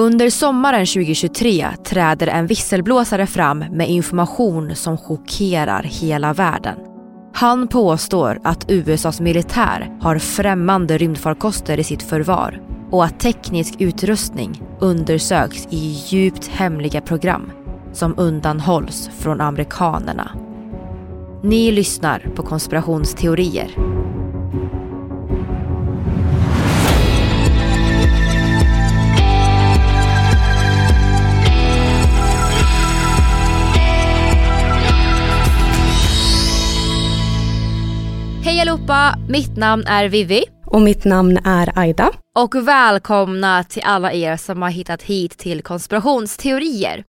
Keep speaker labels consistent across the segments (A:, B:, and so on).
A: Under sommaren 2023 träder en visselblåsare fram med information som chockerar hela världen. Han påstår att USAs militär har främmande rymdfarkoster i sitt förvar och att teknisk utrustning undersöks i djupt hemliga program som undanhålls från amerikanerna. Ni lyssnar på konspirationsteorier. Hej allihopa, mitt namn är Vivi.
B: Och mitt namn är Aida.
A: Och välkomna till alla er som har hittat hit till konspirationsteorier.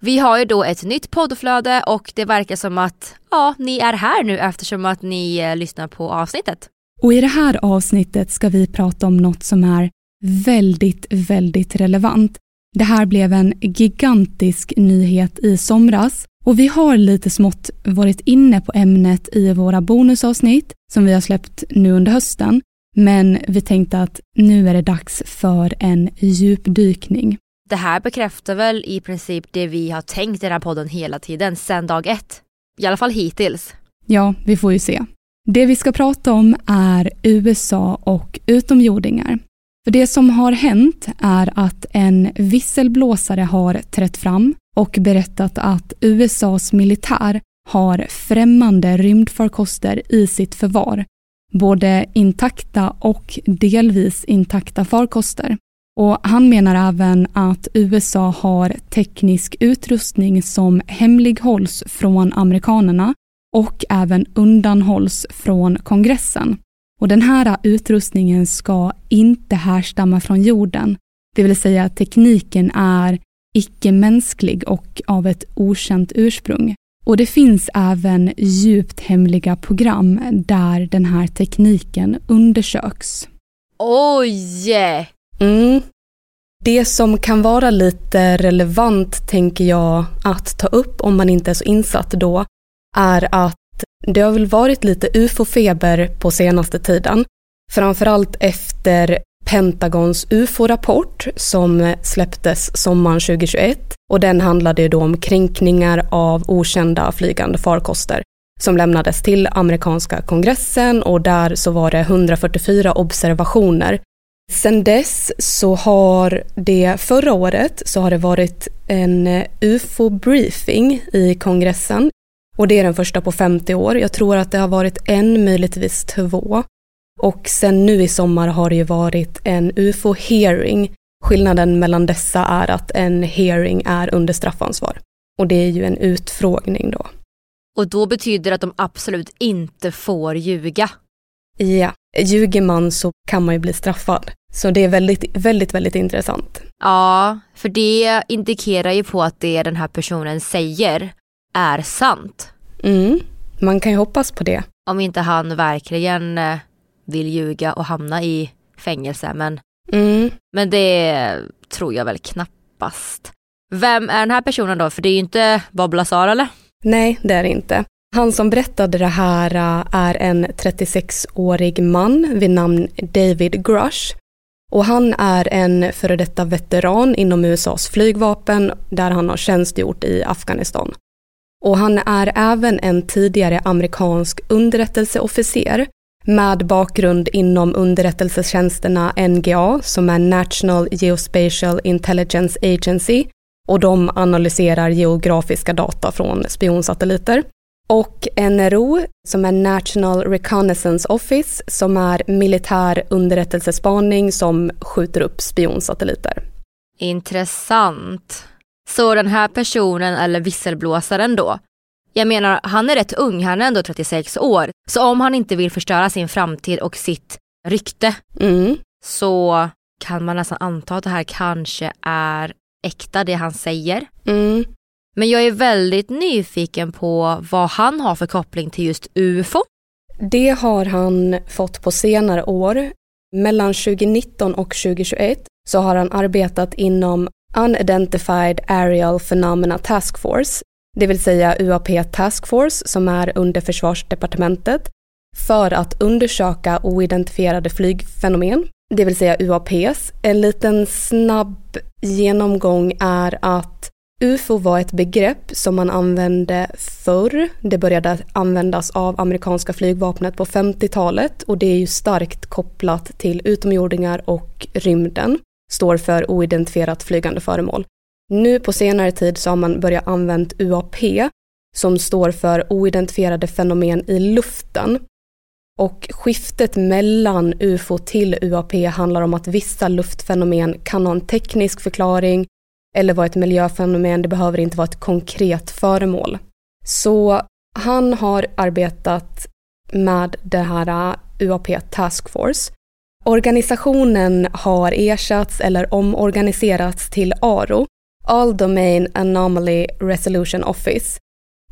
A: Vi har ju då ett nytt poddflöde och det verkar som att ja, ni är här nu eftersom att ni eh, lyssnar på avsnittet.
B: Och i det här avsnittet ska vi prata om något som är väldigt, väldigt relevant. Det här blev en gigantisk nyhet i somras och vi har lite smått varit inne på ämnet i våra bonusavsnitt som vi har släppt nu under hösten. Men vi tänkte att nu är det dags för en djupdykning.
A: Det här bekräftar väl i princip det vi har tänkt i den här podden hela tiden, sedan dag ett. I alla fall hittills.
B: Ja, vi får ju se. Det vi ska prata om är USA och utomjordingar. För det som har hänt är att en visselblåsare har trätt fram och berättat att USAs militär har främmande rymdfarkoster i sitt förvar. Både intakta och delvis intakta farkoster. Och han menar även att USA har teknisk utrustning som hemlighålls från amerikanerna och även undanhålls från kongressen. Och den här utrustningen ska inte härstamma från jorden. Det vill säga tekniken är icke-mänsklig och av ett okänt ursprung. Och det finns även djupt hemliga program där den här tekniken undersöks.
A: Oj!
B: Mm. Det som kan vara lite relevant, tänker jag, att ta upp om man inte är så insatt då, är att det har väl varit lite ufo-feber på senaste tiden. Framförallt efter Pentagons ufo-rapport som eh, släpptes sommaren 2021 och den handlade ju då om kränkningar av okända flygande farkoster som lämnades till amerikanska kongressen och där så var det 144 observationer. Sen dess så har det förra året så har det varit en eh, ufo-briefing i kongressen och det är den första på 50 år. Jag tror att det har varit en, möjligtvis två. Och sen nu i sommar har det ju varit en ufo-hearing. Skillnaden mellan dessa är att en hearing är under straffansvar. Och det är ju en utfrågning då.
A: Och då betyder det att de absolut inte får ljuga?
B: Ja, ljuger man så kan man ju bli straffad. Så det är väldigt, väldigt, väldigt intressant.
A: Ja, för det indikerar ju på att det den här personen säger är sant.
B: Mm, man kan ju hoppas på det.
A: Om inte han verkligen eh, vill ljuga och hamna i fängelse. Men,
B: mm.
A: men det tror jag väl knappast. Vem är den här personen då? För det är ju inte Bob Lazar eller?
B: Nej, det är det inte. Han som berättade det här äh, är en 36-årig man vid namn David Grush. Och han är en före detta veteran inom USAs flygvapen där han har tjänstgjort i Afghanistan. Och han är även en tidigare amerikansk underrättelseofficer med bakgrund inom underrättelsetjänsterna NGA som är National Geospatial Intelligence Agency och de analyserar geografiska data från spionsatelliter. Och NRO, som är National Reconnaissance Office, som är militär underrättelsespaning som skjuter upp spionsatelliter.
A: Intressant. Så den här personen, eller visselblåsaren då, jag menar, han är rätt ung, han är ändå 36 år. Så om han inte vill förstöra sin framtid och sitt rykte
B: Mm.
A: så kan man nästan anta att det här kanske är äkta det han säger.
B: Mm.
A: Men jag är väldigt nyfiken på vad han har för koppling till just UFO.
B: Det har han fått på senare år. Mellan 2019 och 2021 så har han arbetat inom Unidentified Aerial Phenomena Task Force, det vill säga UAP Task Force som är under försvarsdepartementet, för att undersöka oidentifierade flygfenomen, det vill säga UAPs. En liten snabb genomgång är att UFO var ett begrepp som man använde förr. Det började användas av amerikanska flygvapnet på 50-talet och det är ju starkt kopplat till utomjordingar och rymden. Står för oidentifierat flygande föremål. Nu på senare tid så har man börjat använda UAP som står för oidentifierade fenomen i luften. Och skiftet mellan UFO till UAP handlar om att vissa luftfenomen kan ha en teknisk förklaring eller vara ett miljöfenomen, det behöver inte vara ett konkret föremål. Så han har arbetat med det här UAP Task Force. Organisationen har ersatts eller omorganiserats till ARO, All Domain Anomaly Resolution Office,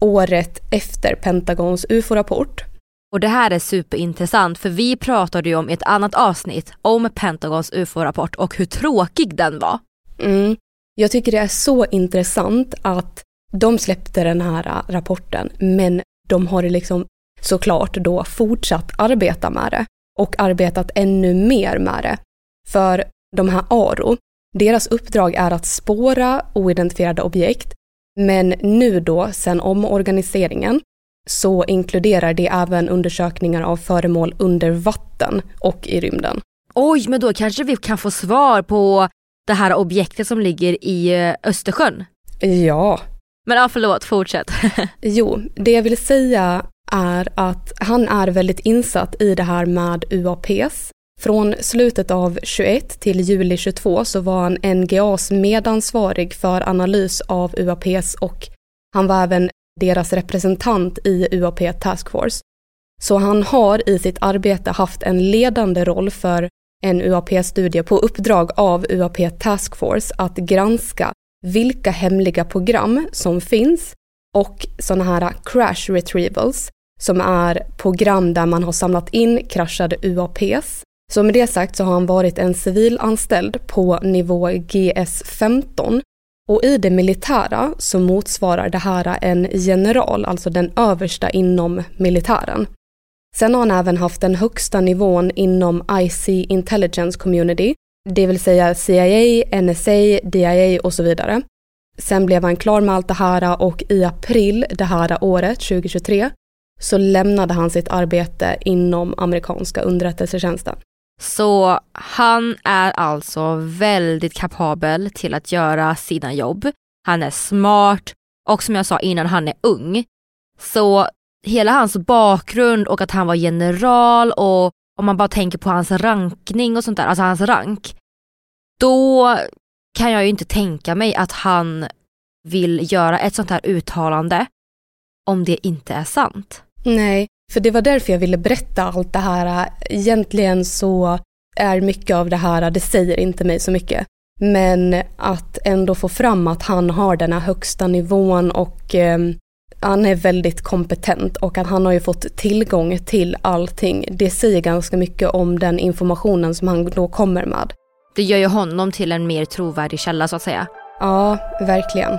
B: året efter Pentagons UFO-rapport.
A: Och det här är superintressant för vi pratade ju om i ett annat avsnitt om Pentagons UFO-rapport och hur tråkig den var.
B: Mm. Jag tycker det är så intressant att de släppte den här rapporten, men de har liksom såklart då fortsatt arbeta med det och arbetat ännu mer med det. För de här ARO, deras uppdrag är att spåra oidentifierade objekt, men nu då, sen omorganiseringen, så inkluderar det även undersökningar av föremål under vatten och i rymden.
A: Oj, men då kanske vi kan få svar på det här objektet som ligger i eh, Östersjön.
B: Ja.
A: Men ja, förlåt, fortsätt.
B: jo, det jag vill säga är att han är väldigt insatt i det här med UAPs. Från slutet av 21 till juli 22 så var han NGAs medansvarig för analys av UAPs och han var även deras representant i UAP Task Force. Så han har i sitt arbete haft en ledande roll för en UAP-studie på uppdrag av UAP Task Force att granska vilka hemliga program som finns och sådana här crash retrievals som är program där man har samlat in kraschade UAPs. Så med det sagt så har han varit en civilanställd på nivå GS-15 och i det militära så motsvarar det här en general, alltså den översta inom militären. Sen har han även haft den högsta nivån inom IC Intelligence Community, det vill säga CIA, NSA, DIA och så vidare. Sen blev han klar med allt det här och i april det här året, 2023, så lämnade han sitt arbete inom amerikanska underrättelsetjänsten.
A: Så han är alltså väldigt kapabel till att göra sina jobb. Han är smart och som jag sa innan, han är ung. Så hela hans bakgrund och att han var general och om man bara tänker på hans rankning och sånt där, alltså hans rank. Då kan jag ju inte tänka mig att han vill göra ett sånt här uttalande om det inte är sant.
B: Nej, för det var därför jag ville berätta allt det här. Egentligen så är mycket av det här, det säger inte mig så mycket. Men att ändå få fram att han har den här högsta nivån och eh, han är väldigt kompetent och att han har ju fått tillgång till allting. Det säger ganska mycket om den informationen som han då kommer med.
A: Det gör ju honom till en mer trovärdig källa så att säga.
B: Ja, verkligen.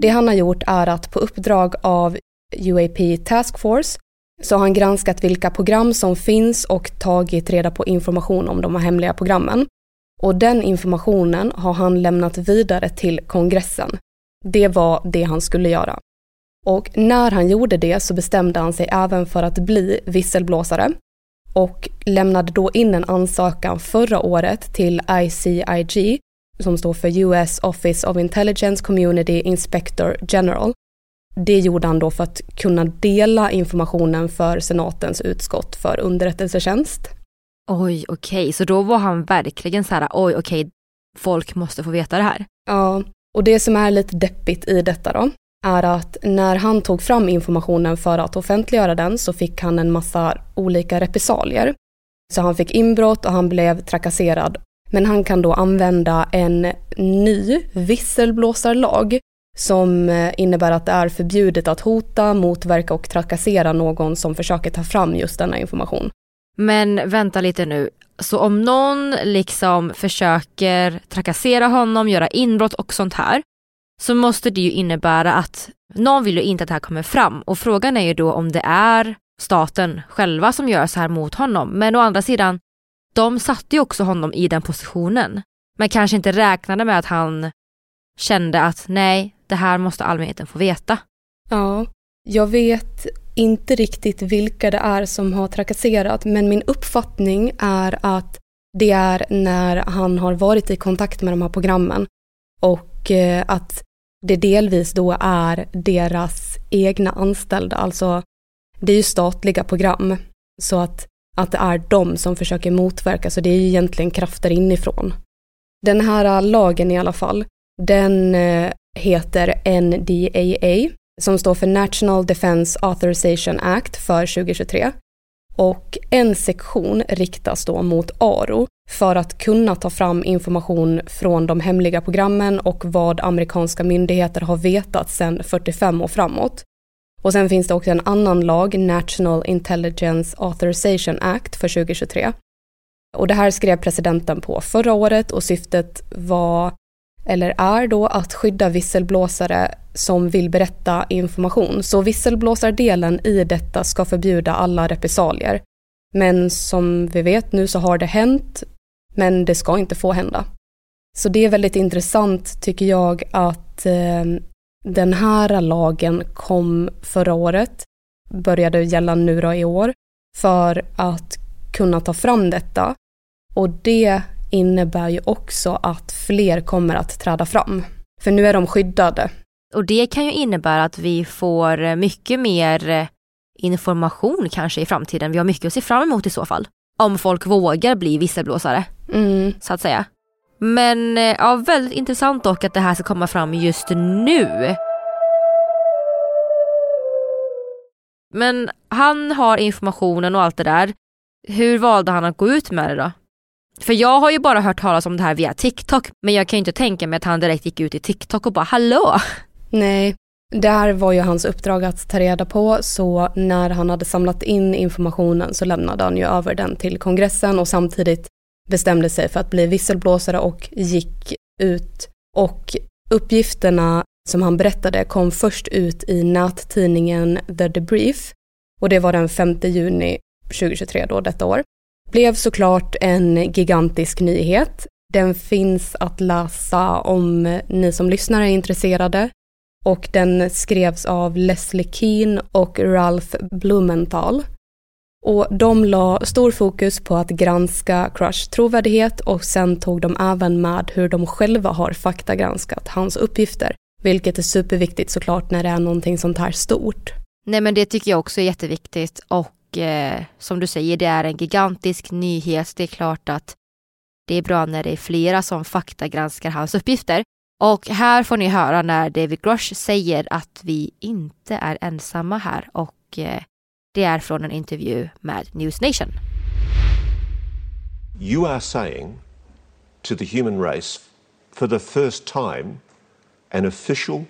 B: Det han har gjort är att på uppdrag av UAP Task Force så har han granskat vilka program som finns och tagit reda på information om de här hemliga programmen. Och den informationen har han lämnat vidare till kongressen. Det var det han skulle göra. Och när han gjorde det så bestämde han sig även för att bli visselblåsare och lämnade då in en ansökan förra året till ICIG som står för US Office of Intelligence Community Inspector General. Det gjorde han då för att kunna dela informationen för senatens utskott för underrättelsetjänst.
A: Oj, okej, okay. så då var han verkligen så här, oj, okej, okay. folk måste få veta det här.
B: Ja, och det som är lite deppigt i detta då, är att när han tog fram informationen för att offentliggöra den så fick han en massa olika repressalier. Så han fick inbrott och han blev trakasserad. Men han kan då använda en ny visselblåsarlag som eh, innebär att det är förbjudet att hota, motverka och trakassera någon som försöker ta fram just denna information.
A: Men vänta lite nu, så om någon liksom försöker trakassera honom, göra inbrott och sånt här, så måste det ju innebära att någon vill ju inte att det här kommer fram och frågan är ju då om det är staten själva som gör så här mot honom. Men å andra sidan, de satte ju också honom i den positionen. Men kanske inte räknade med att han kände att nej, det här måste allmänheten få veta.
B: Ja, jag vet inte riktigt vilka det är som har trakasserat men min uppfattning är att det är när han har varit i kontakt med de här programmen och eh, att det delvis då är deras egna anställda, alltså det är ju statliga program så att, att det är de som försöker motverka så det är ju egentligen krafter inifrån. Den här äh, lagen i alla fall, den äh, heter NDAA som står för National Defense Authorization Act för 2023. Och en sektion riktas då mot ARO för att kunna ta fram information från de hemliga programmen och vad amerikanska myndigheter har vetat sedan 45 år framåt. Och sen finns det också en annan lag, National Intelligence Authorization Act för 2023. Och det här skrev presidenten på förra året och syftet var eller är då att skydda visselblåsare som vill berätta information. Så visselblåsardelen i detta ska förbjuda alla repressalier. Men som vi vet nu så har det hänt, men det ska inte få hända. Så det är väldigt intressant tycker jag att eh, den här lagen kom förra året, började gälla nu då i år, för att kunna ta fram detta. Och det innebär ju också att fler kommer att träda fram. För nu är de skyddade.
A: Och det kan ju innebära att vi får mycket mer information kanske i framtiden. Vi har mycket att se fram emot i så fall. Om folk vågar bli visselblåsare.
B: Mm.
A: Så att säga. Men eh, ja, väldigt intressant dock att det här ska komma fram just nu. Men han har informationen och allt det där. Hur valde han att gå ut med det då? För jag har ju bara hört talas om det här via TikTok men jag kan ju inte tänka mig att han direkt gick ut i TikTok och bara hallå.
B: Nej, det här var ju hans uppdrag att ta reda på så när han hade samlat in informationen så lämnade han ju över den till kongressen och samtidigt bestämde sig för att bli visselblåsare och gick ut. Och uppgifterna som han berättade kom först ut i nättidningen The Debrief och det var den 5 juni 2023 då detta år blev såklart en gigantisk nyhet. Den finns att läsa om ni som lyssnar är intresserade och den skrevs av Leslie Keane och Ralph Blumenthal. Och de la stor fokus på att granska Crush trovärdighet och sen tog de även med hur de själva har faktagranskat hans uppgifter. Vilket är superviktigt såklart när det är någonting sånt här stort.
A: Nej men det tycker jag också är jätteviktigt och eh, som du säger, det är en gigantisk nyhet. Det är klart att det är bra när det är flera som faktagranskar hans uppgifter. Och här får ni höra när David Grosh säger att vi inte är ensamma här och eh, det är från en intervju med News Nation.
C: You are saying to the human race for the first time an official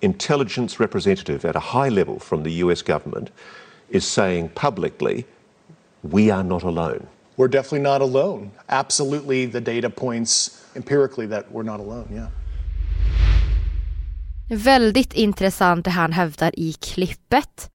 C: intelligence representative at a high level from the US government is saying publicly, we are not alone.
D: We're definitely not alone. Absolutely, the data points empirically that we're not alone, yeah.
A: Väldigt intressant det han hävdar i klippet.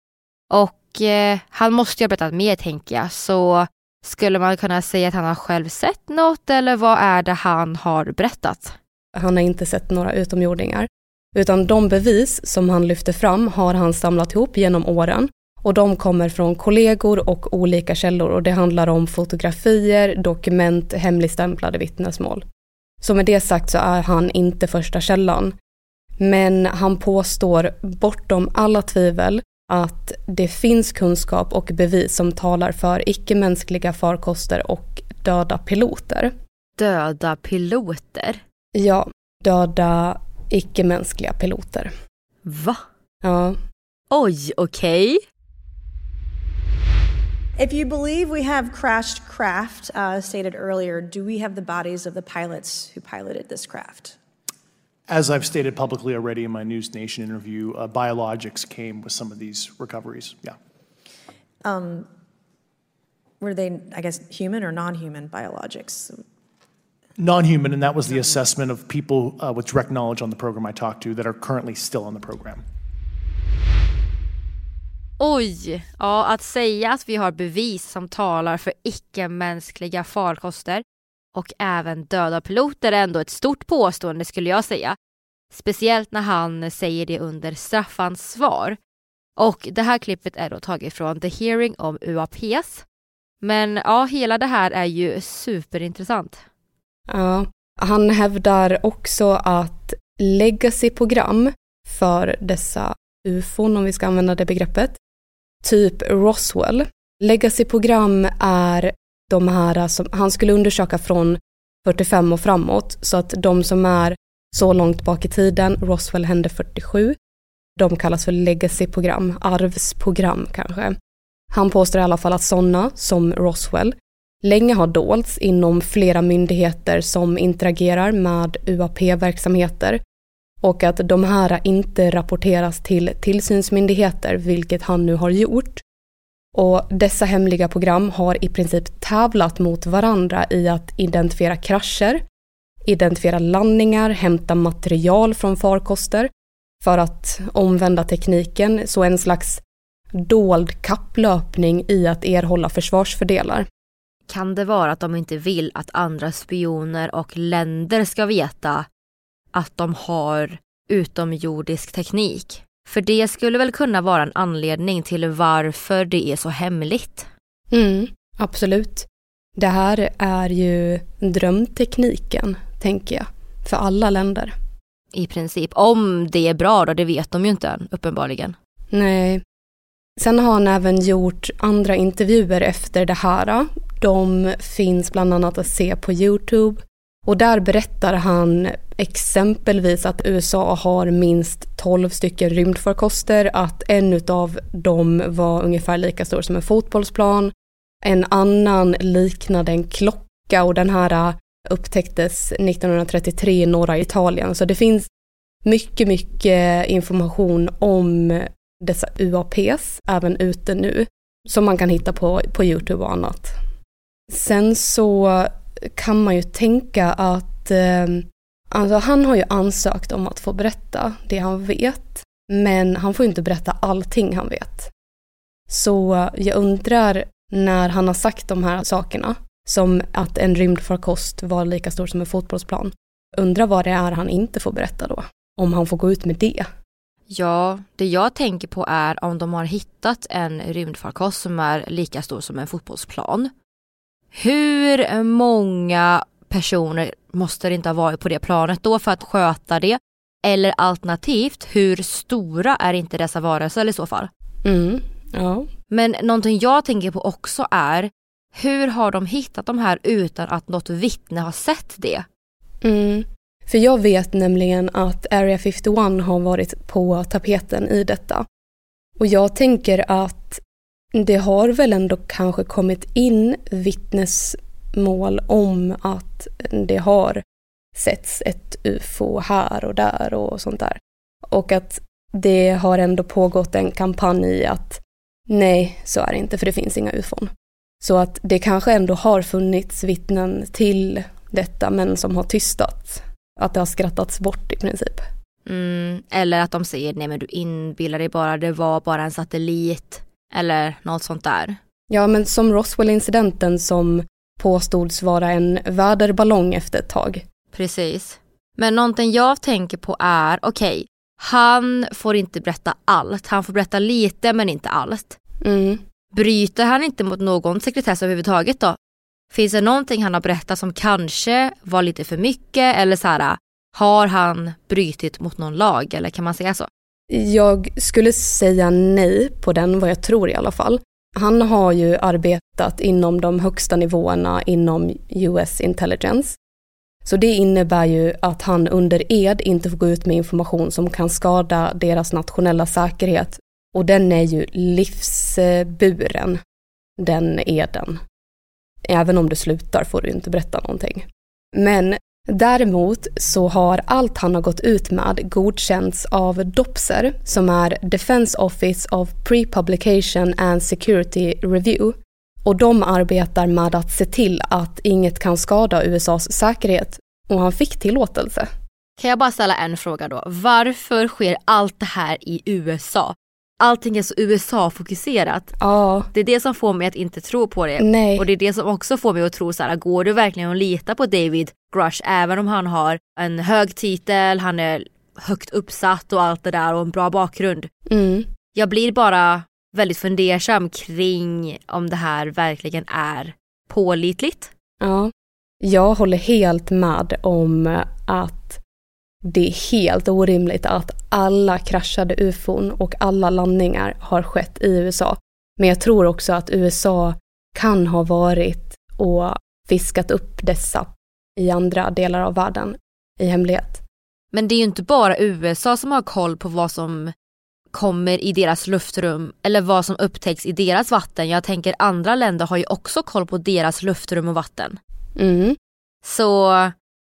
A: Och eh, han måste ju ha berättat mer tänker jag. Så skulle man kunna säga att han har själv sett något eller vad är det han har berättat?
B: Han har inte sett några utomjordingar. Utan de bevis som han lyfter fram har han samlat ihop genom åren. Och de kommer från kollegor och olika källor och det handlar om fotografier, dokument, hemligstämplade vittnesmål. Så med det sagt så är han inte första källan. Men han påstår bortom alla tvivel att det finns kunskap och bevis som talar för icke-mänskliga farkoster och döda piloter.
A: Döda piloter?
B: Ja, döda icke-mänskliga piloter.
A: Va?
B: Ja.
A: Oj, okej. Okay.
E: If you believe we have crashed craft, uh, stated earlier, do we have the bodies of the pilots who piloted this craft?
D: As I've stated publicly already in my News Nation interview, uh, biologics came with some of these recoveries. Yeah.
E: Um, were they, I guess, human or non human biologics?
D: Non human, and that was the assessment of people uh, with direct knowledge on the program I talked to that are currently still on the program.
A: Oj! Ja, att säga att vi har bevis som talar för icke-mänskliga farkoster och även döda piloter är ändå ett stort påstående skulle jag säga. Speciellt när han säger det under straffansvar. Och det här klippet är då taget från The Hearing om UAPs. Men ja, hela det här är ju superintressant.
B: Ja, han hävdar också att legacy-program för dessa ufon, om vi ska använda det begreppet, typ Roswell. Legacy-program är de här eh, som han skulle undersöka från 45 och framåt, så att de som är så långt bak i tiden, Roswell hände 47, de kallas för legacy-program, arvsprogram kanske. Han påstår i alla fall att sådana, som Roswell, länge har dolts inom flera myndigheter som interagerar med UAP-verksamheter och att de här inte rapporteras till tillsynsmyndigheter, vilket han nu har gjort. Och dessa hemliga program har i princip tävlat mot varandra i att identifiera krascher, identifiera landningar, hämta material från farkoster för att omvända tekniken, så en slags dold kapplöpning i att erhålla försvarsfördelar.
A: Kan det vara att de inte vill att andra spioner och länder ska veta att de har utomjordisk teknik? För det skulle väl kunna vara en anledning till varför det är så hemligt?
B: Mm, absolut. Det här är ju drömtekniken, tänker jag, för alla länder.
A: I princip. Om det är bra då, det vet de ju inte än, uppenbarligen.
B: Nej. Sen har han även gjort andra intervjuer efter det här. De finns bland annat att se på Youtube. Och där berättar han exempelvis att USA har minst 12 stycken rymdfarkoster, att en av dem var ungefär lika stor som en fotbollsplan. En annan liknade en klocka och den här äh, upptäcktes 1933 i norra Italien. Så det finns mycket, mycket information om dessa UAPs även ute nu som man kan hitta på, på Youtube och annat. Sen så kan man ju tänka att eh, alltså han har ju ansökt om att få berätta det han vet, men han får inte berätta allting han vet. Så jag undrar när han har sagt de här sakerna, som att en rymdfarkost var lika stor som en fotbollsplan, undrar vad det är han inte får berätta då, om han får gå ut med det.
A: Ja, det jag tänker på är om de har hittat en rymdfarkost som är lika stor som en fotbollsplan hur många personer måste det inte ha varit på det planet då för att sköta det? Eller alternativt, hur stora är inte dessa varelser i så fall?
B: Mm, ja.
A: Men någonting jag tänker på också är, hur har de hittat de här utan att något vittne har sett det?
B: Mm. För jag vet nämligen att Area 51 har varit på tapeten i detta. Och jag tänker att det har väl ändå kanske kommit in vittnes, vittnesmål om att det har setts ett ufo här och där och sånt där. Och att det har ändå pågått en kampanj i att nej, så är det inte, för det finns inga ufon. Så att det kanske ändå har funnits vittnen till detta, men som har tystat. Att det har skrattats bort i princip.
A: Mm, eller att de säger nej men du inbillar dig bara, det var bara en satellit. Eller något sånt där.
B: Ja, men som Roswell-incidenten som påstods vara en väderballong efter ett tag.
A: Precis. Men någonting jag tänker på är, okej, okay, han får inte berätta allt. Han får berätta lite men inte allt.
B: Mm.
A: Bryter han inte mot någon sekretess överhuvudtaget då? Finns det någonting han har berättat som kanske var lite för mycket eller så här, har han brytit mot någon lag eller kan man säga så?
B: Jag skulle säga nej på den, vad jag tror i alla fall. Han har ju arbetat inom de högsta nivåerna inom US intelligence. Så det innebär ju att han under ed inte får gå ut med information som kan skada deras nationella säkerhet. Och den är ju livsburen, den eden. Även om du slutar får du inte berätta någonting. Men däremot så har allt han har gått ut med godkänts av DOPSER som är Defense Office of Pre-Publication and Security Review. Och de arbetar med att se till att inget kan skada USAs säkerhet och han fick tillåtelse.
A: Kan jag bara ställa en fråga då? Varför sker allt det här i USA? Allting är så USA-fokuserat.
B: Ja.
A: Det är det som får mig att inte tro på det.
B: Nej.
A: Och det är det som också får mig att tro så här, går du verkligen att lita på David Grush även om han har en hög titel, han är högt uppsatt och allt det där och en bra bakgrund.
B: Mm.
A: Jag blir bara väldigt fundersam kring om det här verkligen är pålitligt.
B: Ja, jag håller helt med om att det är helt orimligt att alla kraschade ufon och alla landningar har skett i USA. Men jag tror också att USA kan ha varit och fiskat upp dessa i andra delar av världen i hemlighet.
A: Men det är ju inte bara USA som har koll på vad som kommer i deras luftrum eller vad som upptäcks i deras vatten. Jag tänker andra länder har ju också koll på deras luftrum och vatten.
B: Mm.
A: Så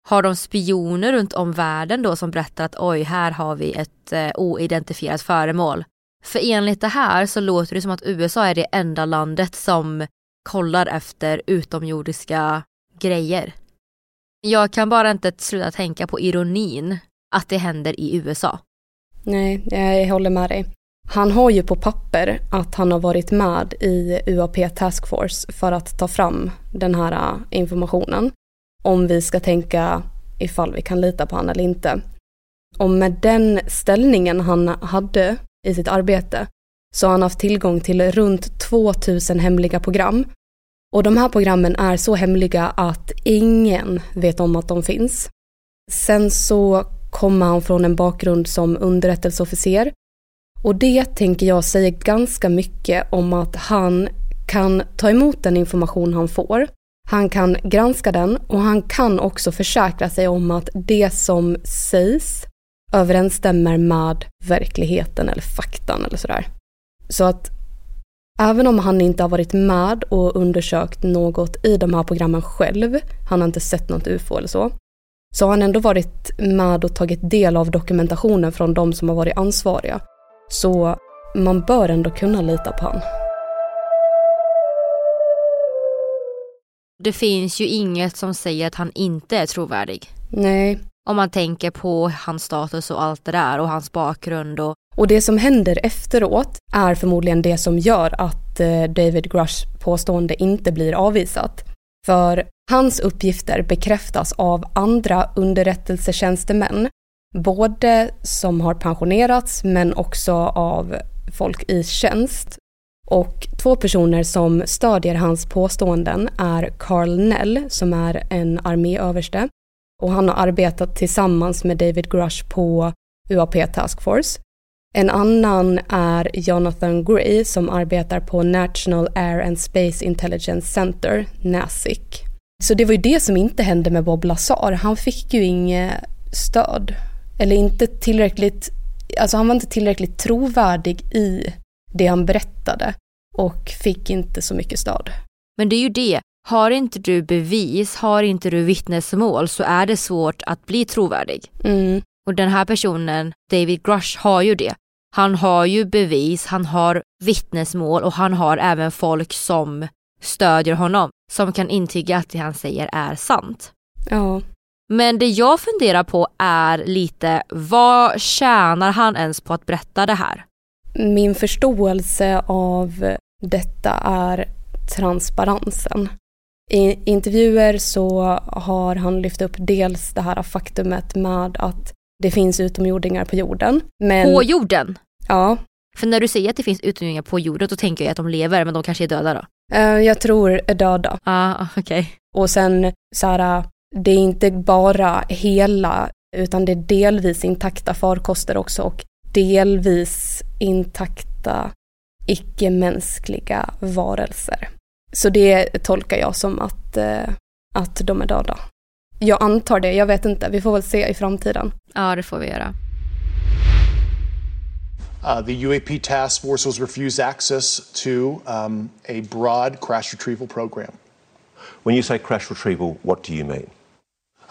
A: har de spioner runt om världen då som berättar att oj, här har vi ett eh, oidentifierat föremål. För enligt det här så låter det som att USA är det enda landet som kollar efter utomjordiska grejer. Jag kan bara inte sluta tänka på ironin att det händer i USA.
B: Nej, jag håller med dig. Han har ju på papper att han har varit med i UAP Task Force för att ta fram den här eh, informationen om vi ska tänka ifall vi kan lita på honom eller inte. Och med den ställningen han hade i sitt arbete så har han haft tillgång till runt 2000 hemliga program. Och de här programmen är så hemliga att ingen vet om att de finns. Sen så kommer han från en bakgrund som underrättelseofficer och det tänker jag säger ganska mycket om att han kan ta emot den information han får han kan granska den och han kan också försäkra sig om att det som sägs överensstämmer med verkligheten eller faktan eller sådär. Så att även om han inte har varit med och undersökt något i de här programmen själv, han har inte sett något ufo eller så, så har han ändå varit med och tagit del av dokumentationen från de som har varit ansvariga. Så man bör ändå kunna lita på honom.
A: Det finns ju inget som säger att han inte är trovärdig.
B: Nej.
A: Om man tänker på hans status och allt det där och hans bakgrund och...
B: Och det som händer efteråt är förmodligen det som gör att eh, David Grush påstående inte blir avvisat. För hans uppgifter bekräftas av andra underrättelsetjänstemän, både som har pensionerats men också av folk i tjänst och två personer som stödjer hans påståenden är Carl Nell som är en arméöverste och han har arbetat tillsammans med David Grush på UAP Task Force. En annan är Jonathan Gray som arbetar på National Air and Space Intelligence Center, NASIC. Så det var ju det som inte hände med Bob Lazar. Han fick ju inget stöd. Eller inte tillräckligt, alltså han var inte tillräckligt trovärdig i det han berättade och fick inte så mycket stöd.
A: Men det är ju det, har inte du bevis, har inte du vittnesmål så är det svårt att bli trovärdig.
B: Mm.
A: Och den här personen, David Grush, har ju det. Han har ju bevis, han har vittnesmål och han har även folk som stödjer honom, som kan intyga att det han säger är sant.
B: Ja.
A: Men det jag funderar på är lite, vad tjänar han ens på att berätta det här?
B: Min förståelse av detta är transparensen. I intervjuer så har han lyft upp dels det här faktumet med att det finns utomjordingar på jorden. Men,
A: På jorden?
B: Ja.
A: För när du säger att det finns utomjordingar på jorden då tänker jag att de lever men de kanske är döda då?
B: Eh, Jag tror är döda.
A: Ja, ah, okej.
B: Och sen så här, det är inte bara hela utan det är delvis intakta farkoster också och delvis intakta icke-mänskliga varelser. Så det tolkar jag som att, eh, att de är döda. Jag antar det, jag vet inte, vi får väl se i framtiden.
A: Ja, det får vi göra.
F: Uh, the UAP task force was refused access to um, a broad crash retrieval program.
C: When you say crash retrieval, what do you mean?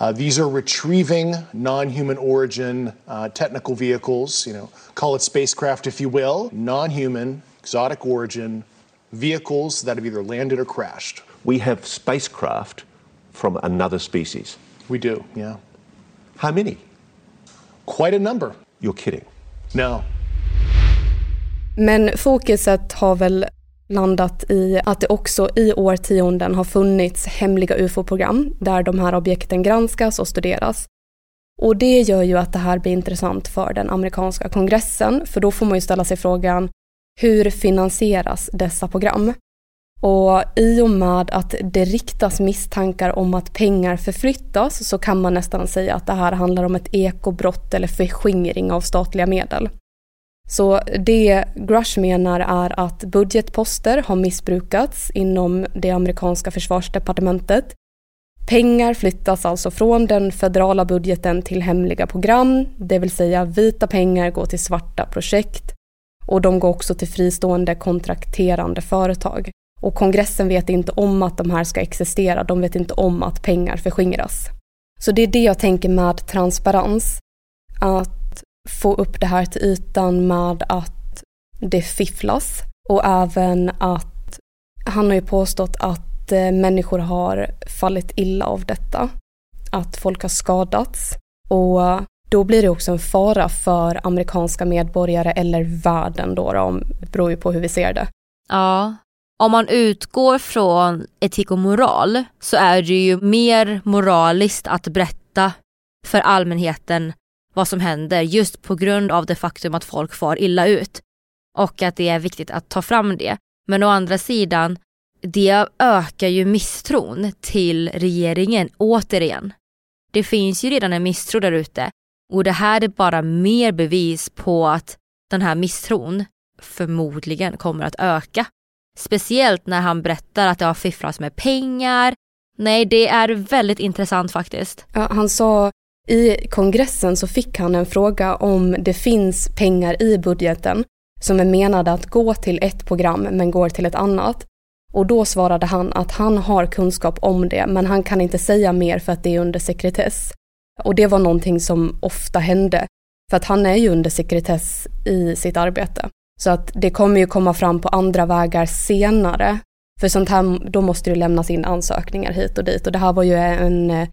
F: Uh, these are retrieving non-human origin uh, technical vehicles, you know, call it spacecraft if you will, non-human, exotic origin vehicles that have either landed or crashed.
C: We have spacecraft from another species.
F: We do, yeah.
C: How many?
F: Quite a number.
C: You're kidding.
F: No.
B: Men fokuset har väl landat i att det också i årtionden har funnits hemliga ufo-program där de här objekten granskas och studeras. Och det gör ju att det här blir intressant för den amerikanska kongressen, för då får man ju ställa sig frågan hur finansieras dessa program? Och i och med att det riktas misstankar om att pengar förflyttas så kan man nästan säga att det här handlar om ett ekobrott eller förskingring av statliga medel. Så det Grush menar är att budgetposter har missbrukats inom det amerikanska försvarsdepartementet. Pengar flyttas alltså från den federala budgeten till hemliga program, det vill säga vita pengar går till svarta projekt och de går också till fristående kontrakterande företag. Och kongressen vet inte om att de här ska existera, de vet inte om att pengar förskingras. Så det är det jag tänker med transparens. Att få upp det här till ytan med att det fifflas och även att han har ju påstått att eh, människor har fallit illa av detta. Att folk har skadats och då blir det också en fara för amerikanska medborgare eller världen då, då beror ju på hur vi ser det.
A: Ja. Om man utgår från etik och moral så är det ju mer moraliskt att berätta för allmänheten vad som händer just på grund av det faktum att folk far illa ut. Och att det är viktigt att ta fram det. Men å andra sidan, det ökar ju misstron till regeringen återigen. Det finns ju redan en misstro där ute och det här är bara mer bevis på att den här misstron förmodligen kommer att öka. Speciellt när han berättar att det har fifflats med pengar. Nej, det är väldigt intressant faktiskt.
B: Ja, han sa i kongressen så fick han en fråga om det finns pengar i budgeten som är menade att gå till ett program men går till ett annat. Och då svarade han att han har kunskap om det men han kan inte säga mer för att det är under sekretess. Och det var någonting som ofta hände för att han är ju under sekretess i sitt arbete. Så att det kommer ju komma fram på andra vägar senare. För sånt här, då måste det lämnas in ansökningar hit och dit och det här var ju en eh,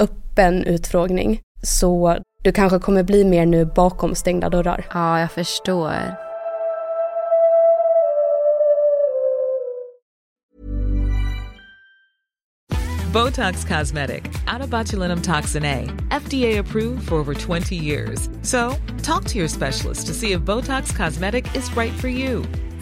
B: öppen utfrågning. Så du kanske kommer bli mer nu bakom stängda dörrar.
A: Ja, jag förstår.
G: Botox Cosmetic, out of botulinum toxin A, FDA approved for over 20 years. So, talk to your specialist to see if Botox Cosmetic is right for you.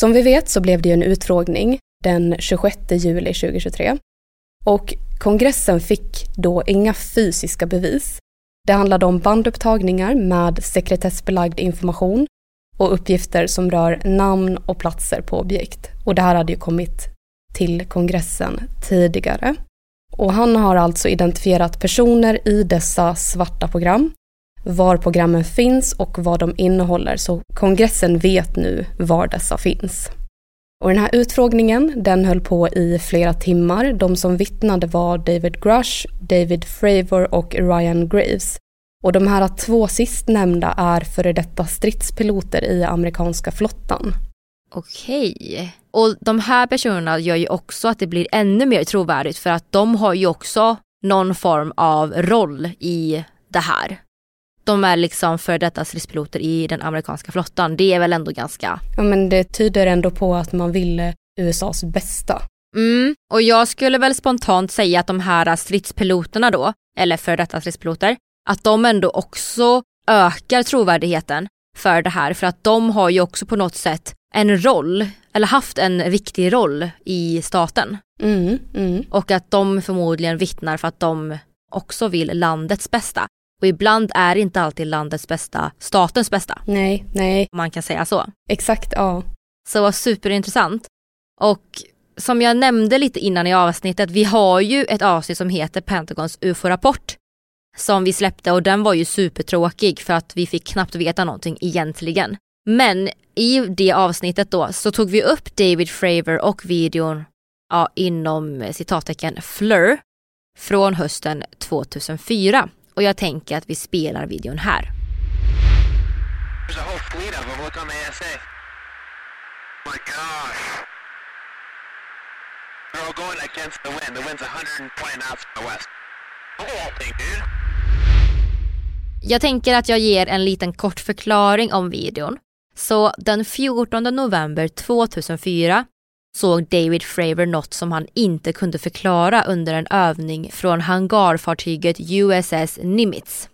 B: Som vi vet så blev det ju en utfrågning den 26 juli 2023. Och kongressen fick då inga fysiska bevis. Det handlade om bandupptagningar med sekretessbelagd information och uppgifter som rör namn och platser på objekt. Och det här hade ju kommit till kongressen tidigare. Och han har alltså identifierat personer i dessa svarta program, var programmen finns och vad de innehåller, så kongressen vet nu var dessa finns. Och den här utfrågningen den höll på i flera timmar. De som vittnade var David Grush, David Fravor och Ryan Graves. Och de här två sistnämnda är före detta stridspiloter i amerikanska flottan.
A: Okej. Och de här personerna gör ju också att det blir ännu mer trovärdigt för att de har ju också någon form av roll i det här. De är liksom före detta stridspiloter i den amerikanska flottan. Det är väl ändå ganska...
B: Ja men det tyder ändå på att man ville USAs bästa.
A: Mm, och jag skulle väl spontant säga att de här stridspiloterna då, eller före detta stridspiloter, att de ändå också ökar trovärdigheten för det här för att de har ju också på något sätt en roll, eller haft en viktig roll i staten.
B: Mm, mm.
A: Och att de förmodligen vittnar för att de också vill landets bästa. Och ibland är inte alltid landets bästa statens bästa.
B: Nej, nej.
A: Om man kan säga så.
B: Exakt, ja.
A: Så superintressant. Och som jag nämnde lite innan i avsnittet, vi har ju ett avsnitt som heter Pentagons UFO-rapport som vi släppte och den var ju supertråkig för att vi fick knappt veta någonting egentligen. Men i det avsnittet då så tog vi upp David Fravor och videon ja, inom citattecken Fleur från hösten 2004 och jag tänker att vi spelar videon här.
H: There's a whole fleet of them. Look on the ASA. Oh my gosh. They're all going against the wind. The wind's 120 knots from the west. Thing, dude.
A: Jag tänker att jag ger en liten kort förklaring om videon. Så den 14 november 2004 såg David Fravor något som han inte kunde förklara under en övning från hangarfartyget USS Nimitz.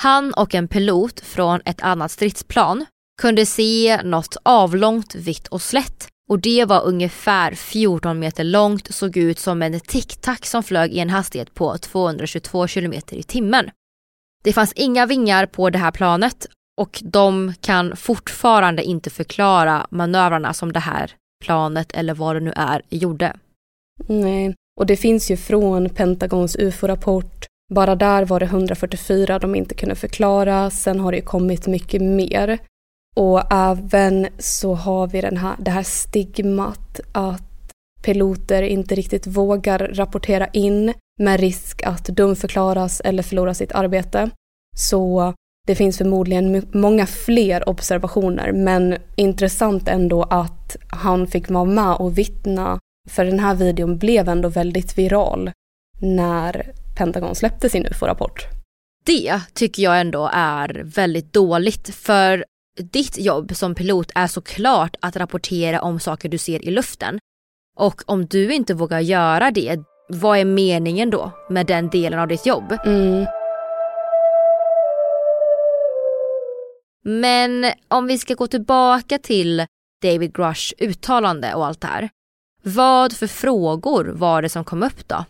A: Han och en pilot från ett annat stridsplan kunde se något avlångt, vitt och slätt och det var ungefär 14 meter långt, såg ut som en tic-tac som flög i en hastighet på 222 kilometer i timmen. Det fanns inga vingar på det här planet och de kan fortfarande inte förklara manövrarna som det här planet eller vad det nu är gjorde.
B: Nej, och det finns ju från Pentagons ufo-rapport. Bara där var det 144 de inte kunde förklara. Sen har det ju kommit mycket mer. Och även så har vi den här, det här stigmat att piloter inte riktigt vågar rapportera in med risk att dumförklaras eller förlora sitt arbete. Så det finns förmodligen många fler observationer men intressant ändå att han fick vara med och vittna för den här videon blev ändå väldigt viral när Pentagon släppte sin UFO-rapport.
A: Det tycker jag ändå är väldigt dåligt för ditt jobb som pilot är såklart att rapportera om saker du ser i luften. Och om du inte vågar göra det, vad är meningen då med den delen av ditt jobb?
B: Mm.
A: Men om vi ska gå tillbaka till David Grush uttalande och allt det här. Vad för frågor var det som kom upp då?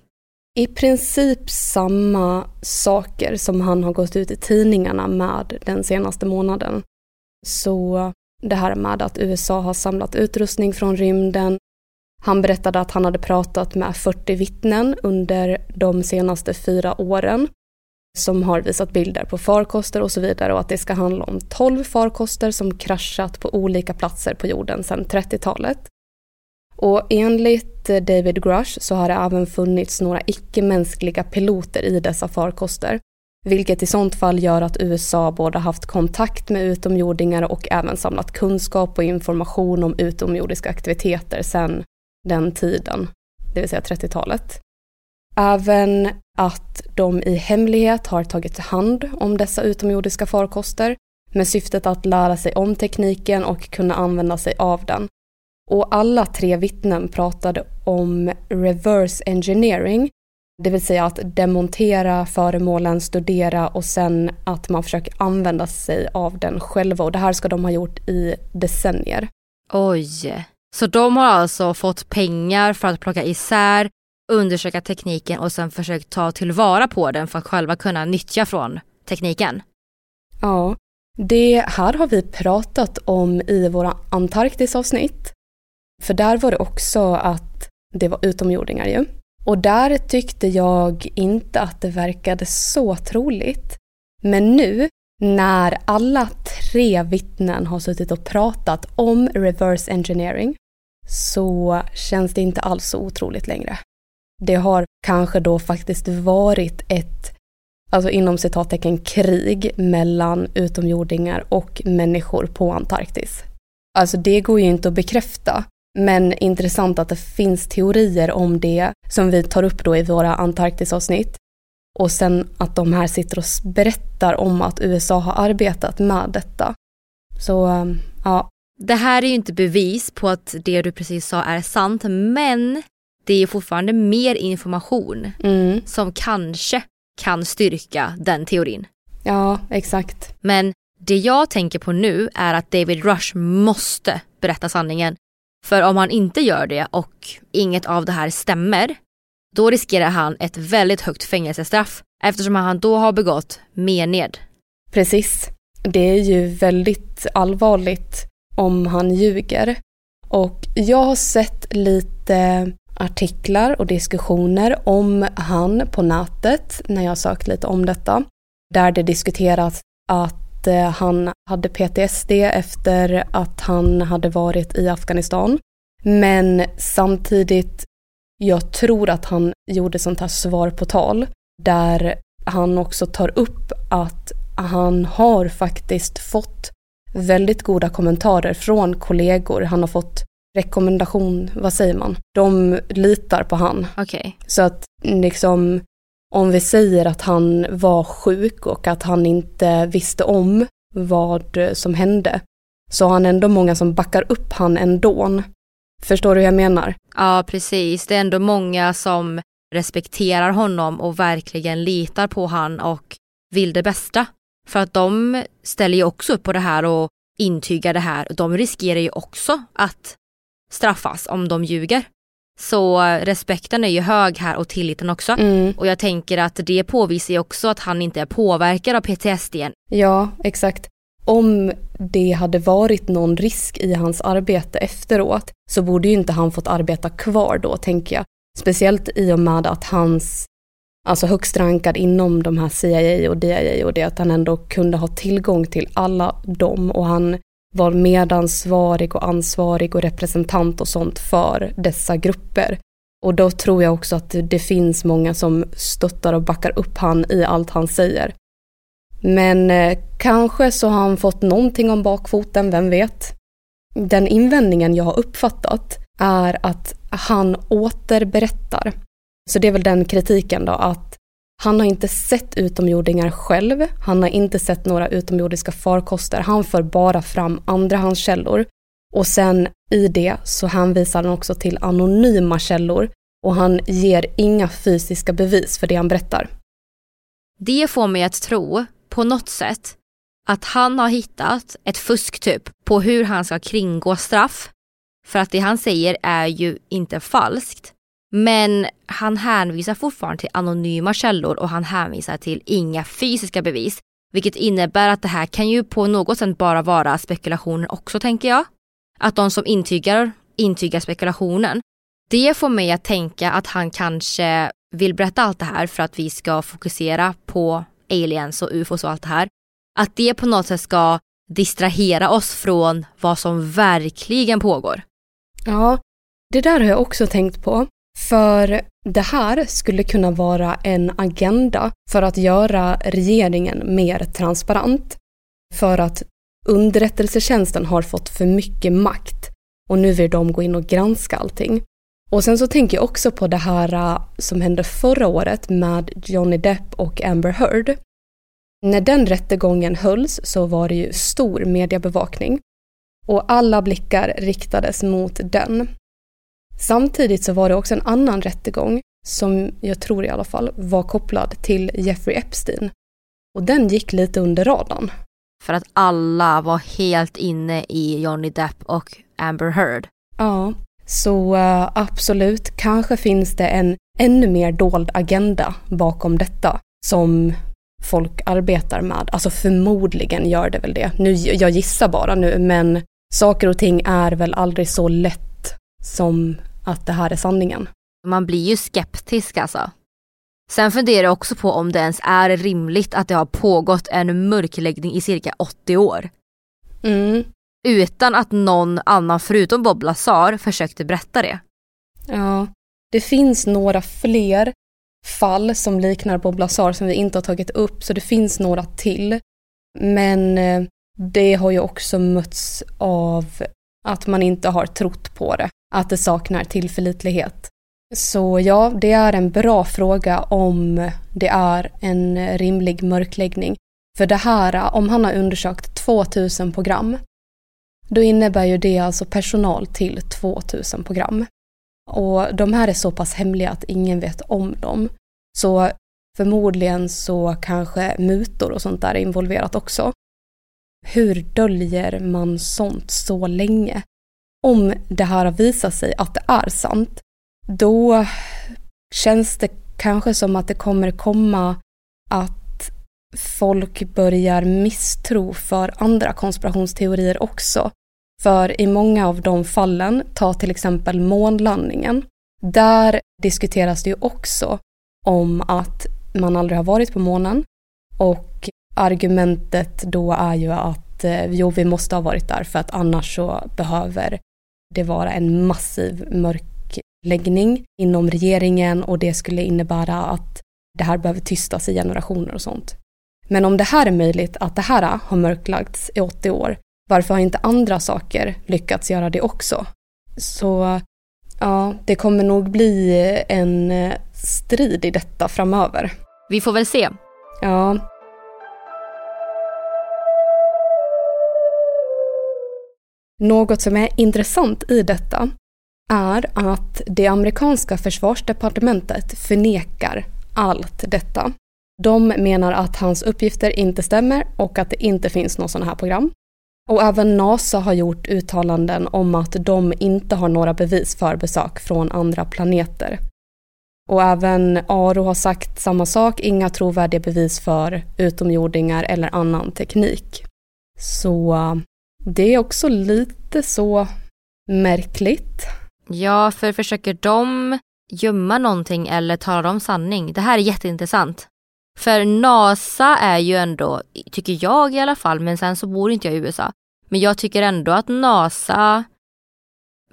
B: I princip samma saker som han har gått ut i tidningarna med den senaste månaden. Så det här med att USA har samlat utrustning från rymden. Han berättade att han hade pratat med 40 vittnen under de senaste fyra åren som har visat bilder på farkoster och så vidare och att det ska handla om 12 farkoster som kraschat på olika platser på jorden sedan 30-talet. Och enligt David Grush så har det även funnits några icke-mänskliga piloter i dessa farkoster, vilket i sånt fall gör att USA både haft kontakt med utomjordingar och även samlat kunskap och information om utomjordiska aktiviteter sedan den tiden, det vill säga 30-talet. Även att de i hemlighet har tagit hand om dessa utomjordiska farkoster med syftet att lära sig om tekniken och kunna använda sig av den. Och alla tre vittnen pratade om reverse engineering, det vill säga att demontera föremålen, studera och sen att man försöker använda sig av den själva. Och det här ska de ha gjort i decennier.
A: Oj. Så de har alltså fått pengar för att plocka isär, undersöka tekniken och sen försökt ta tillvara på den för att själva kunna nyttja från tekniken.
B: Ja, det här har vi pratat om i våra Antarktisavsnitt. För där var det också att det var utomjordingar ju. Och där tyckte jag inte att det verkade så troligt. Men nu när alla tre vittnen har suttit och pratat om reverse engineering så känns det inte alls så otroligt längre. Det har kanske då faktiskt varit ett, alltså inom citattecken, krig mellan utomjordingar och människor på Antarktis. Alltså det går ju inte att bekräfta, men intressant att det finns teorier om det som vi tar upp då i våra Antarktisavsnitt. Och sen att de här sitter och berättar om att USA har arbetat med detta. Så eh, ja.
A: Det här är ju inte bevis på att det du precis sa är sant, men det är fortfarande mer information
B: mm.
A: som kanske kan styrka den teorin.
B: Ja, exakt.
A: Men det jag tänker på nu är att David Rush måste berätta sanningen. För om han inte gör det och inget av det här stämmer, då riskerar han ett väldigt högt fängelsestraff eftersom han då har begått mened.
B: Precis. Det är ju väldigt allvarligt om han ljuger. Och jag har sett lite artiklar och diskussioner om han på nätet när jag sökt lite om detta. Där det diskuteras att eh, han hade PTSD efter att han hade varit i Afghanistan. Men samtidigt, jag tror att han gjorde sånt här svar på tal där han också tar upp att han har faktiskt fått väldigt goda kommentarer från kollegor. Han har fått rekommendation, vad säger man? De litar på han.
A: Okay.
B: Så att liksom om vi säger att han var sjuk och att han inte visste om vad som hände så har han ändå många som backar upp han ändå. Förstår du hur jag menar?
A: Ja, precis. Det är ändå många som respekterar honom och verkligen litar på han och vill det bästa. För att de ställer ju också upp på det här och intygar det här. De riskerar ju också att straffas om de ljuger. Så respekten är ju hög här och tilliten också.
B: Mm.
A: Och jag tänker att det påvisar ju också att han inte är påverkad av PTSD.
B: Ja, exakt. Om det hade varit någon risk i hans arbete efteråt så borde ju inte han fått arbeta kvar då, tänker jag. Speciellt i och med att hans, alltså högst rankad inom de här CIA och DIA och det att han ändå kunde ha tillgång till alla dem och han var medansvarig och ansvarig och representant och sånt för dessa grupper. Och då tror jag också att det finns många som stöttar och backar upp han i allt han säger. Men eh, kanske så har han fått någonting om bakfoten, vem vet? Den invändningen jag har uppfattat är att han återberättar. Så det är väl den kritiken då, att han har inte sett utomjordingar själv, han har inte sett några utomjordiska farkoster, han för bara fram andrahandskällor. Och sen i det så hänvisar han också till anonyma källor och han ger inga fysiska bevis för det han berättar.
A: Det får mig att tro, på något sätt, att han har hittat ett fusk typ på hur han ska kringgå straff. För att det han säger är ju inte falskt. Men han hänvisar fortfarande till anonyma källor och han hänvisar till inga fysiska bevis. Vilket innebär att det här kan ju på något sätt bara vara spekulationer också tänker jag. Att de som intygar, intygar spekulationen. Det får mig att tänka att han kanske vill berätta allt det här för att vi ska fokusera på aliens och ufos och allt det här. Att det på något sätt ska distrahera oss från vad som verkligen pågår.
B: Ja, det där har jag också tänkt på. För det här skulle kunna vara en agenda för att göra regeringen mer transparent. För att underrättelsetjänsten har fått för mycket makt och nu vill de gå in och granska allting. Och sen så tänker jag också på det här äh, som hände förra året med Johnny Depp och Amber Heard. När den rättegången hölls så var det ju stor mediebevakning och alla blickar riktades mot den. Samtidigt så var det också en annan rättegång som jag tror i alla fall var kopplad till Jeffrey Epstein. Och den gick lite under radarn.
A: För att alla var helt inne i Johnny Depp och Amber Heard.
B: Ja, så uh, absolut, kanske finns det en ännu mer dold agenda bakom detta som folk arbetar med. Alltså förmodligen gör det väl det. Nu, jag gissar bara nu, men saker och ting är väl aldrig så lätt som att det här är sanningen.
A: Man blir ju skeptisk alltså. Sen funderar jag också på om det ens är rimligt att det har pågått en mörkläggning i cirka 80 år.
B: Mm.
A: Utan att någon annan förutom Bob Lazar försökte berätta det.
B: Ja, det finns några fler fall som liknar Bob Lazar som vi inte har tagit upp, så det finns några till. Men eh, det har ju också mötts av att man inte har trott på det, att det saknar tillförlitlighet. Så ja, det är en bra fråga om det är en rimlig mörkläggning. För det här, om han har undersökt 2000 program, då innebär ju det alltså personal till 2000 program. Och de här är så pass hemliga att ingen vet om dem. Så förmodligen så kanske mutor och sånt där är involverat också. Hur döljer man sånt så länge? Om det här visar sig att det är sant, då känns det kanske som att det kommer komma att folk börjar misstro för andra konspirationsteorier också. För i många av de fallen, ta till exempel månlandningen, där diskuteras det ju också om att man aldrig har varit på månen och argumentet då är ju att eh, jo, vi måste ha varit där för att annars så behöver det vara en massiv mörkläggning inom regeringen och det skulle innebära att det här behöver tystas i generationer och sånt. Men om det här är möjligt, att det här har mörklagts i 80 år, varför har inte andra saker lyckats göra det också? Så ja, det kommer nog bli en eh, strid i detta framöver.
A: Vi får väl se.
B: Ja. Något som är intressant i detta är att det amerikanska försvarsdepartementet förnekar allt detta. De menar att hans uppgifter inte stämmer och att det inte finns något sådana här program. Och även NASA har gjort uttalanden om att de inte har några bevis för besök från andra planeter. Och även Aro har sagt samma sak, inga trovärdiga bevis för utomjordingar eller annan teknik. Så det är också lite så märkligt.
A: Ja, för försöker de gömma någonting eller talar de sanning? Det här är jätteintressant. För NASA är ju ändå, tycker jag i alla fall, men sen så bor inte jag i USA. Men jag tycker ändå att NASA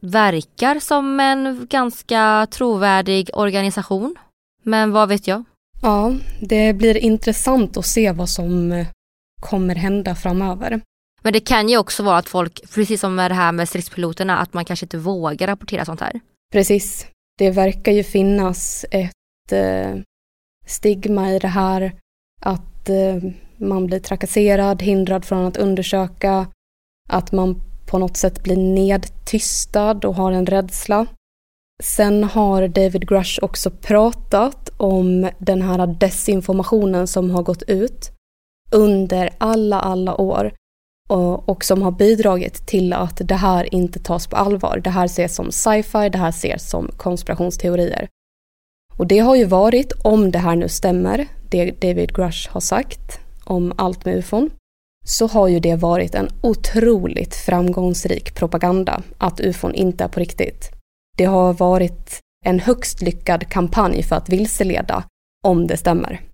A: verkar som en ganska trovärdig organisation. Men vad vet jag?
B: Ja, det blir intressant att se vad som kommer hända framöver.
A: Men det kan ju också vara att folk, precis som med det här med stridspiloterna, att man kanske inte vågar rapportera sånt här.
B: Precis. Det verkar ju finnas ett eh, stigma i det här att eh, man blir trakasserad, hindrad från att undersöka, att man på något sätt blir nedtystad och har en rädsla. Sen har David Grush också pratat om den här desinformationen som har gått ut under alla, alla år och, och som har bidragit till att det här inte tas på allvar. Det här ses som sci-fi, det här ses som konspirationsteorier. Och det har ju varit, om det här nu stämmer, det David Grush har sagt om allt med ufon, så har ju det varit en otroligt framgångsrik propaganda att ufon inte är på riktigt. Det har varit en högst lyckad kampanj för att vilseleda, om det stämmer.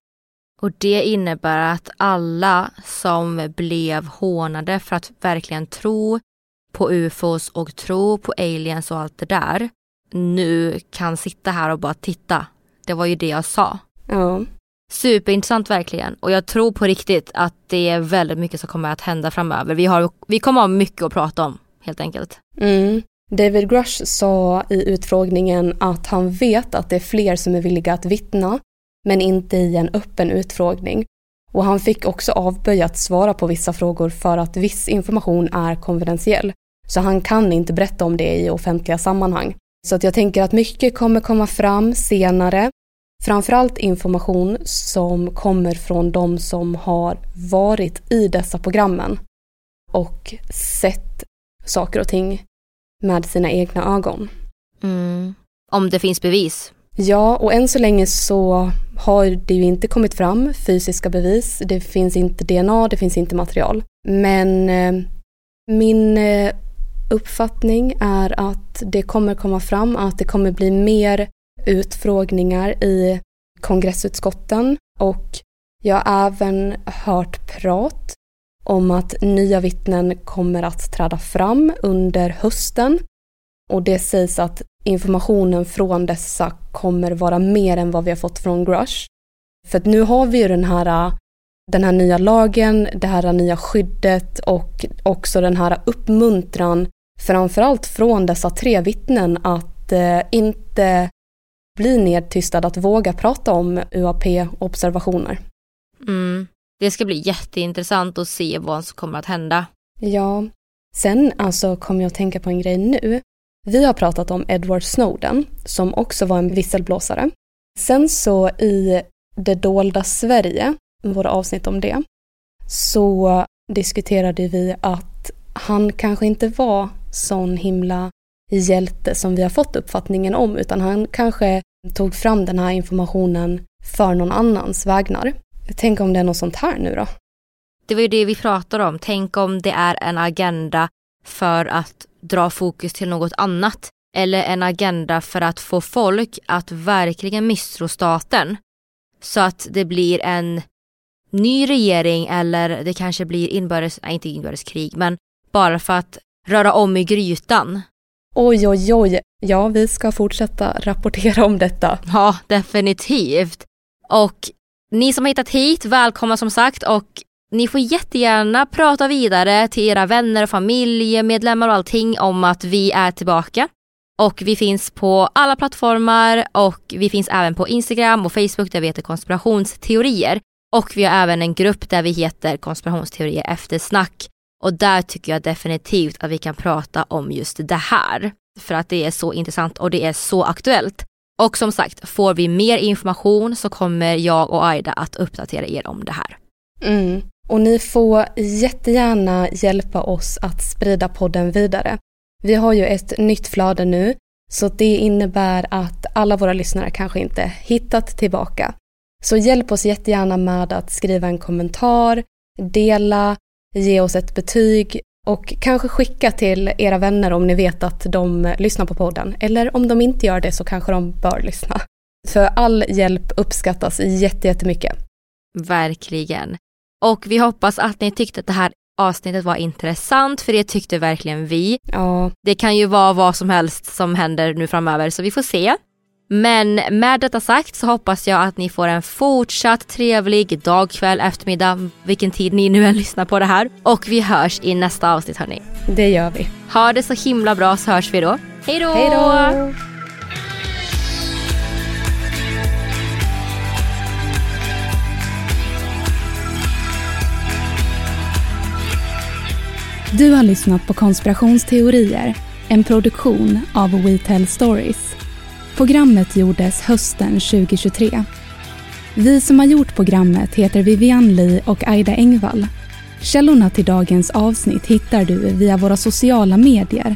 A: Och det innebär att alla som blev hånade för att verkligen tro på ufos och tro på aliens och allt det där nu kan sitta här och bara titta. Det var ju det jag sa.
B: Ja.
A: Superintressant verkligen och jag tror på riktigt att det är väldigt mycket som kommer att hända framöver. Vi, har, vi kommer ha mycket att prata om helt enkelt.
B: Mm. David Grush sa i utfrågningen att han vet att det är fler som är villiga att vittna men inte i en öppen utfrågning. Och han fick också avböja att svara på vissa frågor för att viss information är konfidentiell. Så han kan inte berätta om det i offentliga sammanhang. Så att jag tänker att mycket kommer komma fram senare. Framförallt information som kommer från de som har varit i dessa programmen och sett saker och ting. med sina egna ögon.
A: Mm. Om det finns bevis.
B: Ja, och än så länge så har det ju inte kommit fram fysiska bevis. Det finns inte DNA, det finns inte material. Men eh, min eh, uppfattning är att det kommer komma fram att det kommer bli mer utfrågningar i kongressutskotten och jag har även hört prat om att nya vittnen kommer att träda fram under hösten och det sägs att informationen från dessa kommer vara mer än vad vi har fått från Grush. För att nu har vi ju den här, den här nya lagen, det här nya skyddet och också den här uppmuntran framförallt från dessa tre vittnen att eh, inte bli nedtystad, att våga prata om UAP-observationer.
A: Mm. Det ska bli jätteintressant att se vad som kommer att hända.
B: Ja, sen alltså kom jag att tänka på en grej nu. Vi har pratat om Edward Snowden som också var en visselblåsare. Sen så i Det dolda Sverige, våra avsnitt om det, så diskuterade vi att han kanske inte var sån himla hjälte som vi har fått uppfattningen om utan han kanske tog fram den här informationen för någon annans vägnar. Tänk om det är något sånt här nu då?
A: Det var ju det vi pratade om. Tänk om det är en agenda för att dra fokus till något annat. Eller en agenda för att få folk att verkligen misstro staten. Så att det blir en ny regering eller det kanske blir inbördes, nej inte inbördeskrig, men bara för att röra om i grytan.
B: Oj, oj, oj. Ja, vi ska fortsätta rapportera om detta.
A: Ja, definitivt. Och ni som har hittat hit, välkomna som sagt och ni får jättegärna prata vidare till era vänner, familjemedlemmar och allting om att vi är tillbaka. Och vi finns på alla plattformar och vi finns även på Instagram och Facebook där vi heter konspirationsteorier. Och vi har även en grupp där vi heter konspirationsteorier efter snack. Och där tycker jag definitivt att vi kan prata om just det här. För att det är så intressant och det är så aktuellt. Och som sagt, får vi mer information så kommer jag och Aida att uppdatera er om det här.
B: Mm. Och ni får jättegärna hjälpa oss att sprida podden vidare. Vi har ju ett nytt flöde nu, så det innebär att alla våra lyssnare kanske inte hittat tillbaka. Så hjälp oss jättegärna med att skriva en kommentar, dela, ge oss ett betyg och kanske skicka till era vänner om ni vet att de lyssnar på podden. Eller om de inte gör det så kanske de bör lyssna. För all hjälp uppskattas jättemycket.
A: Verkligen. Och vi hoppas att ni tyckte att det här avsnittet var intressant för det tyckte verkligen vi.
B: Ja.
A: Det kan ju vara vad som helst som händer nu framöver så vi får se. Men med detta sagt så hoppas jag att ni får en fortsatt trevlig dag, kväll, eftermiddag, vilken tid ni nu än lyssnar på det här. Och vi hörs i nästa avsnitt hörni.
B: Det gör vi.
A: Ha det så himla bra så hörs vi då. Hej då!
B: Hej då!
I: Du har lyssnat på Konspirationsteorier, en produktion av We Tell Stories. Programmet gjordes hösten 2023. Vi som har gjort programmet heter Vivian Lee och Aida Engvall. Källorna till dagens avsnitt hittar du via våra sociala medier,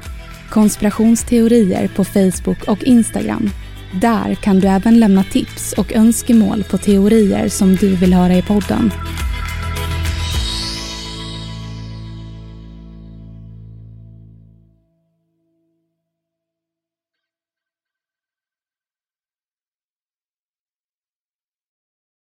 I: konspirationsteorier på Facebook och Instagram. Där kan du även lämna tips och önskemål på teorier som du vill höra i podden.